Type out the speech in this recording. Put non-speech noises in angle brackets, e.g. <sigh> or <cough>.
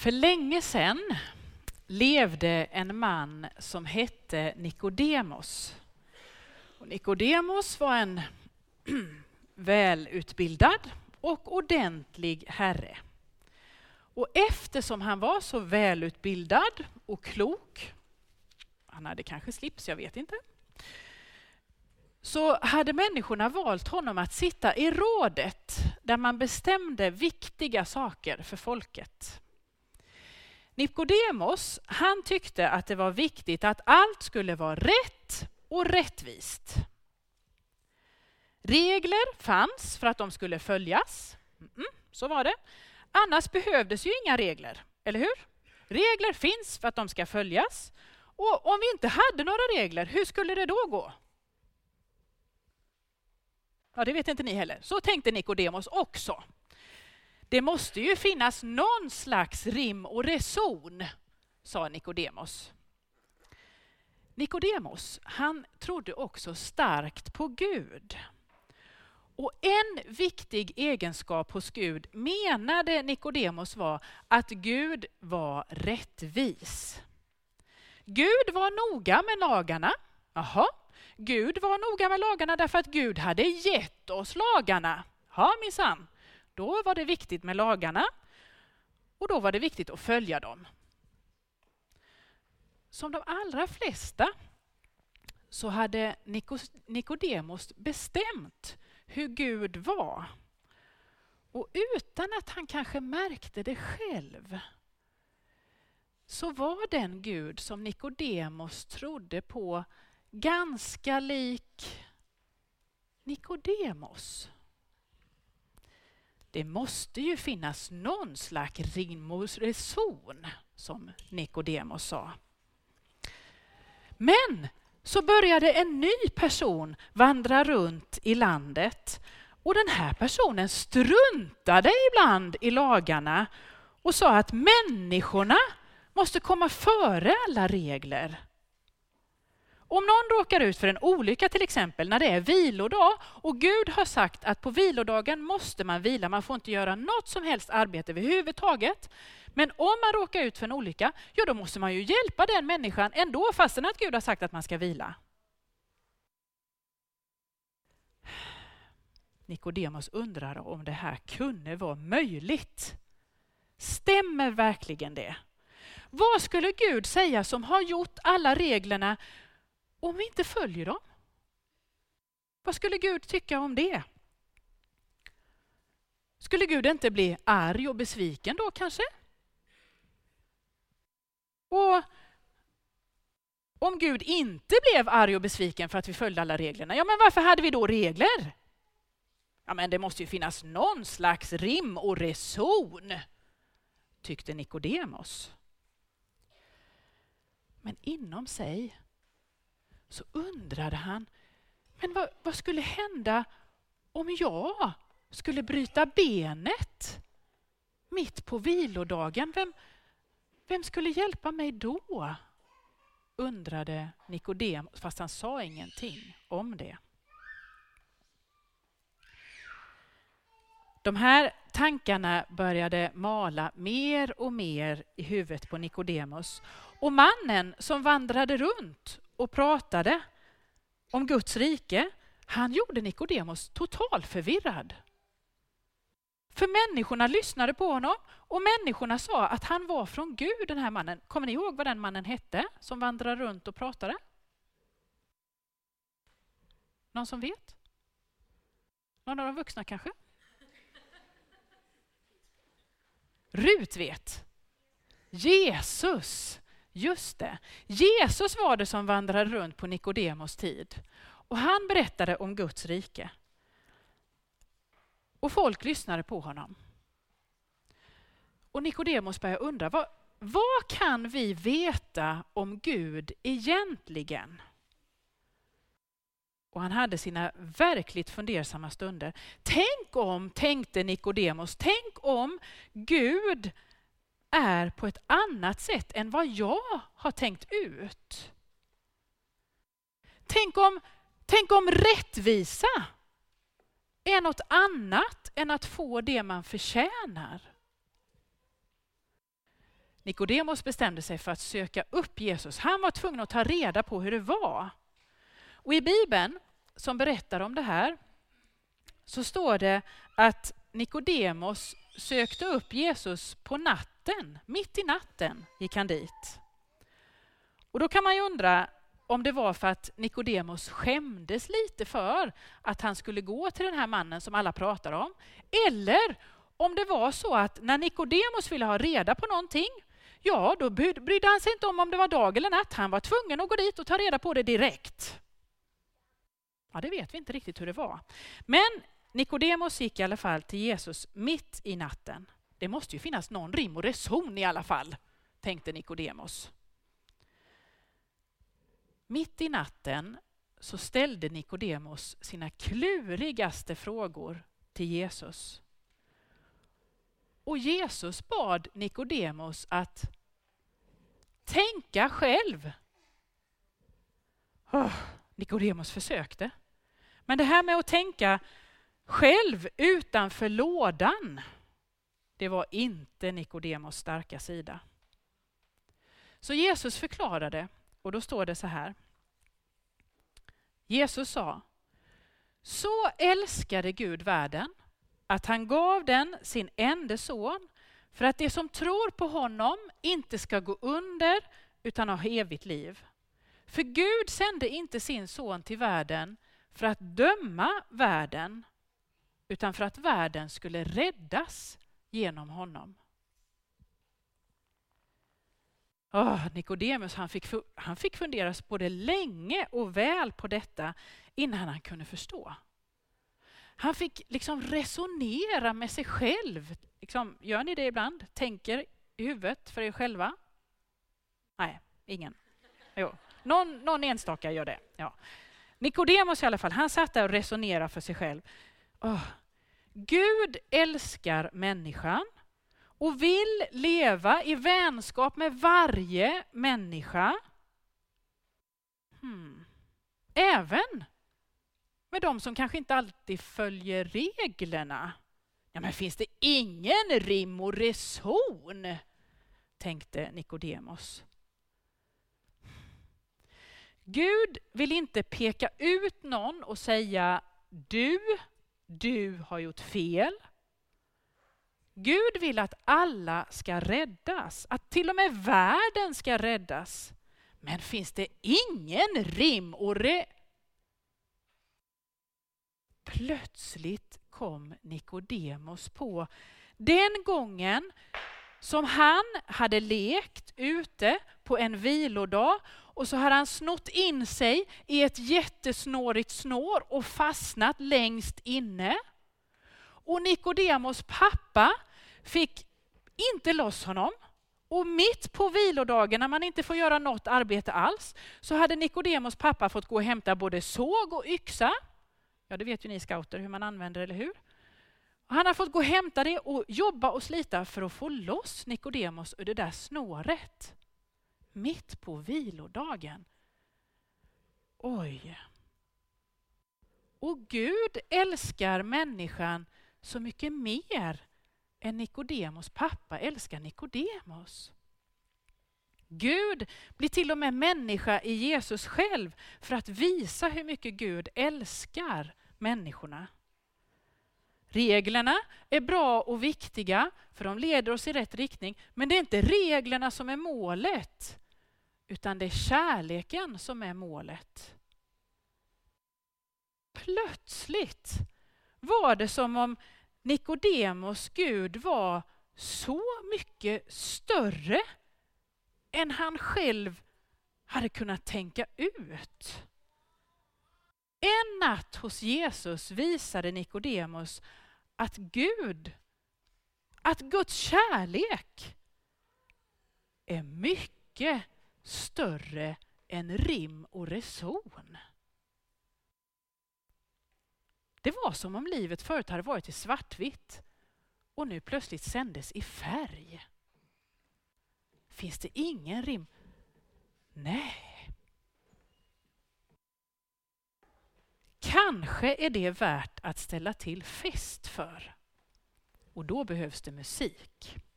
För länge sedan levde en man som hette Nikodemos. Nikodemos var en <clears throat> välutbildad och ordentlig herre. Och eftersom han var så välutbildad och klok, han hade kanske slips, jag vet inte, så hade människorna valt honom att sitta i rådet där man bestämde viktiga saker för folket. Nikodemos, han tyckte att det var viktigt att allt skulle vara rätt och rättvist. Regler fanns för att de skulle följas. Mm, mm, så var det. Annars behövdes ju inga regler, eller hur? Regler finns för att de ska följas. Och om vi inte hade några regler, hur skulle det då gå? Ja, det vet inte ni heller. Så tänkte Nikodemos också. Det måste ju finnas någon slags rim och reson, sa Nikodemos. Nikodemos, han trodde också starkt på Gud. Och en viktig egenskap hos Gud menade Nikodemos var att Gud var rättvis. Gud var noga med lagarna. Jaha, Gud var noga med lagarna därför att Gud hade gett oss lagarna. Ja, minsann. Då var det viktigt med lagarna och då var det viktigt att följa dem. Som de allra flesta så hade Nikodemos bestämt hur Gud var. Och utan att han kanske märkte det själv så var den Gud som Nikodemos trodde på ganska lik Nikodemos. Det måste ju finnas någon slags rim och reson, som Nikodemos sa. Men så började en ny person vandra runt i landet och den här personen struntade ibland i lagarna och sa att människorna måste komma före alla regler. Om någon råkar ut för en olycka till exempel när det är vilodag och Gud har sagt att på vilodagen måste man vila, man får inte göra något som helst arbete överhuvudtaget. Men om man råkar ut för en olycka, ja då måste man ju hjälpa den människan ändå fastän att Gud har sagt att man ska vila. Nikodemos undrar om det här kunde vara möjligt. Stämmer verkligen det? Vad skulle Gud säga som har gjort alla reglerna om vi inte följer dem? Vad skulle Gud tycka om det? Skulle Gud inte bli arg och besviken då kanske? Och om Gud inte blev arg och besviken för att vi följde alla reglerna, ja men varför hade vi då regler? Ja men det måste ju finnas någon slags rim och reson, tyckte Nikodemos. Men inom sig så undrade han, men vad, vad skulle hända om jag skulle bryta benet mitt på vilodagen? Vem, vem skulle hjälpa mig då? undrade Nikodem, fast han sa ingenting om det. De här tankarna började mala mer och mer i huvudet på Nikodemus. Och mannen som vandrade runt och pratade om Guds rike, han gjorde Nikodemus totalförvirrad. För människorna lyssnade på honom och människorna sa att han var från Gud, den här mannen. Kommer ni ihåg vad den mannen hette som vandrade runt och pratade? Någon som vet? Någon av de vuxna kanske? Rut vet. Jesus. Just det. Jesus var det som vandrade runt på Nikodemos tid. Och han berättade om Guds rike. Och folk lyssnade på honom. Och Nikodemos började undra, vad, vad kan vi veta om Gud egentligen? Och han hade sina verkligt fundersamma stunder. Tänk om, tänkte Nikodemos, tänk om Gud är på ett annat sätt än vad jag har tänkt ut. Tänk om, tänk om rättvisa är något annat än att få det man förtjänar. Nikodemos bestämde sig för att söka upp Jesus. Han var tvungen att ta reda på hur det var. Och i Bibeln, som berättar om det här, så står det att Nikodemos sökte upp Jesus på natten, mitt i natten gick han dit. Och då kan man ju undra om det var för att Nikodemos skämdes lite för att han skulle gå till den här mannen som alla pratar om. Eller om det var så att när Nikodemos ville ha reda på någonting, ja då brydde han sig inte om om det var dag eller natt. Han var tvungen att gå dit och ta reda på det direkt. Ja, det vet vi inte riktigt hur det var. Men Nikodemos gick i alla fall till Jesus mitt i natten. Det måste ju finnas någon rim och reson i alla fall, tänkte Nikodemos. Mitt i natten så ställde Nikodemos sina klurigaste frågor till Jesus. Och Jesus bad Nikodemos att tänka själv. Oh, Nikodemos försökte. Men det här med att tänka själv utanför lådan, det var inte Nikodemos starka sida. Så Jesus förklarade, och då står det så här. Jesus sa, så älskade Gud världen att han gav den sin enda son för att de som tror på honom inte ska gå under utan ha evigt liv. För Gud sände inte sin son till världen för att döma världen utan för att världen skulle räddas genom honom. Oh, Nikodemus han fick, han fick fundera både länge och väl på detta innan han kunde förstå. Han fick liksom resonera med sig själv. Liksom, gör ni det ibland? Tänker i huvudet för er själva? Nej, ingen. Jo. Någon, någon enstaka gör det. Ja. Nikodemus i alla fall, han satt där och resonerade för sig själv. Oh, Gud älskar människan och vill leva i vänskap med varje människa. Hmm. Även med de som kanske inte alltid följer reglerna. Ja, men finns det ingen rim och reson? tänkte Nikodemos. Gud vill inte peka ut någon och säga du, du har gjort fel. Gud vill att alla ska räddas, att till och med världen ska räddas. Men finns det ingen rim och re... Plötsligt kom Nikodemos på den gången som han hade lekt ute på en vilodag och så hade han snott in sig i ett jättesnårigt snår och fastnat längst inne. Och Nikodemos pappa fick inte loss honom. Och mitt på vilodagen när man inte får göra något arbete alls så hade Nikodemos pappa fått gå och hämta både såg och yxa. Ja, det vet ju ni scouter hur man använder, eller hur? Han har fått gå och hämta det och jobba och slita för att få loss Nikodemos ur det där snåret. Mitt på vilodagen. Oj. Och Gud älskar människan så mycket mer än Nikodemos pappa älskar Nikodemos. Gud blir till och med människa i Jesus själv för att visa hur mycket Gud älskar människorna. Reglerna är bra och viktiga för de leder oss i rätt riktning. Men det är inte reglerna som är målet utan det är kärleken som är målet. Plötsligt var det som om Nikodemos Gud var så mycket större än han själv hade kunnat tänka ut. En natt hos Jesus visade Nikodemos att Gud, att Guds kärlek är mycket större än rim och reson. Det var som om livet förut hade varit i svartvitt och nu plötsligt sändes i färg. Finns det ingen rim? Nej. Kanske är det värt att ställa till fest för. Och då behövs det musik.